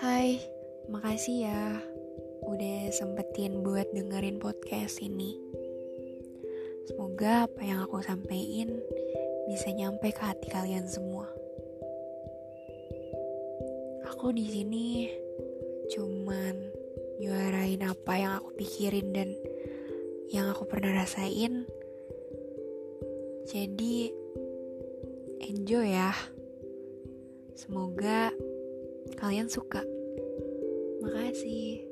Hai, makasih ya udah sempetin buat dengerin podcast ini. Semoga apa yang aku sampaikan bisa nyampe ke hati kalian semua. Aku di sini cuman nyuarain apa yang aku pikirin dan yang aku pernah rasain. Jadi enjoy ya. Semoga kalian suka. Makasih.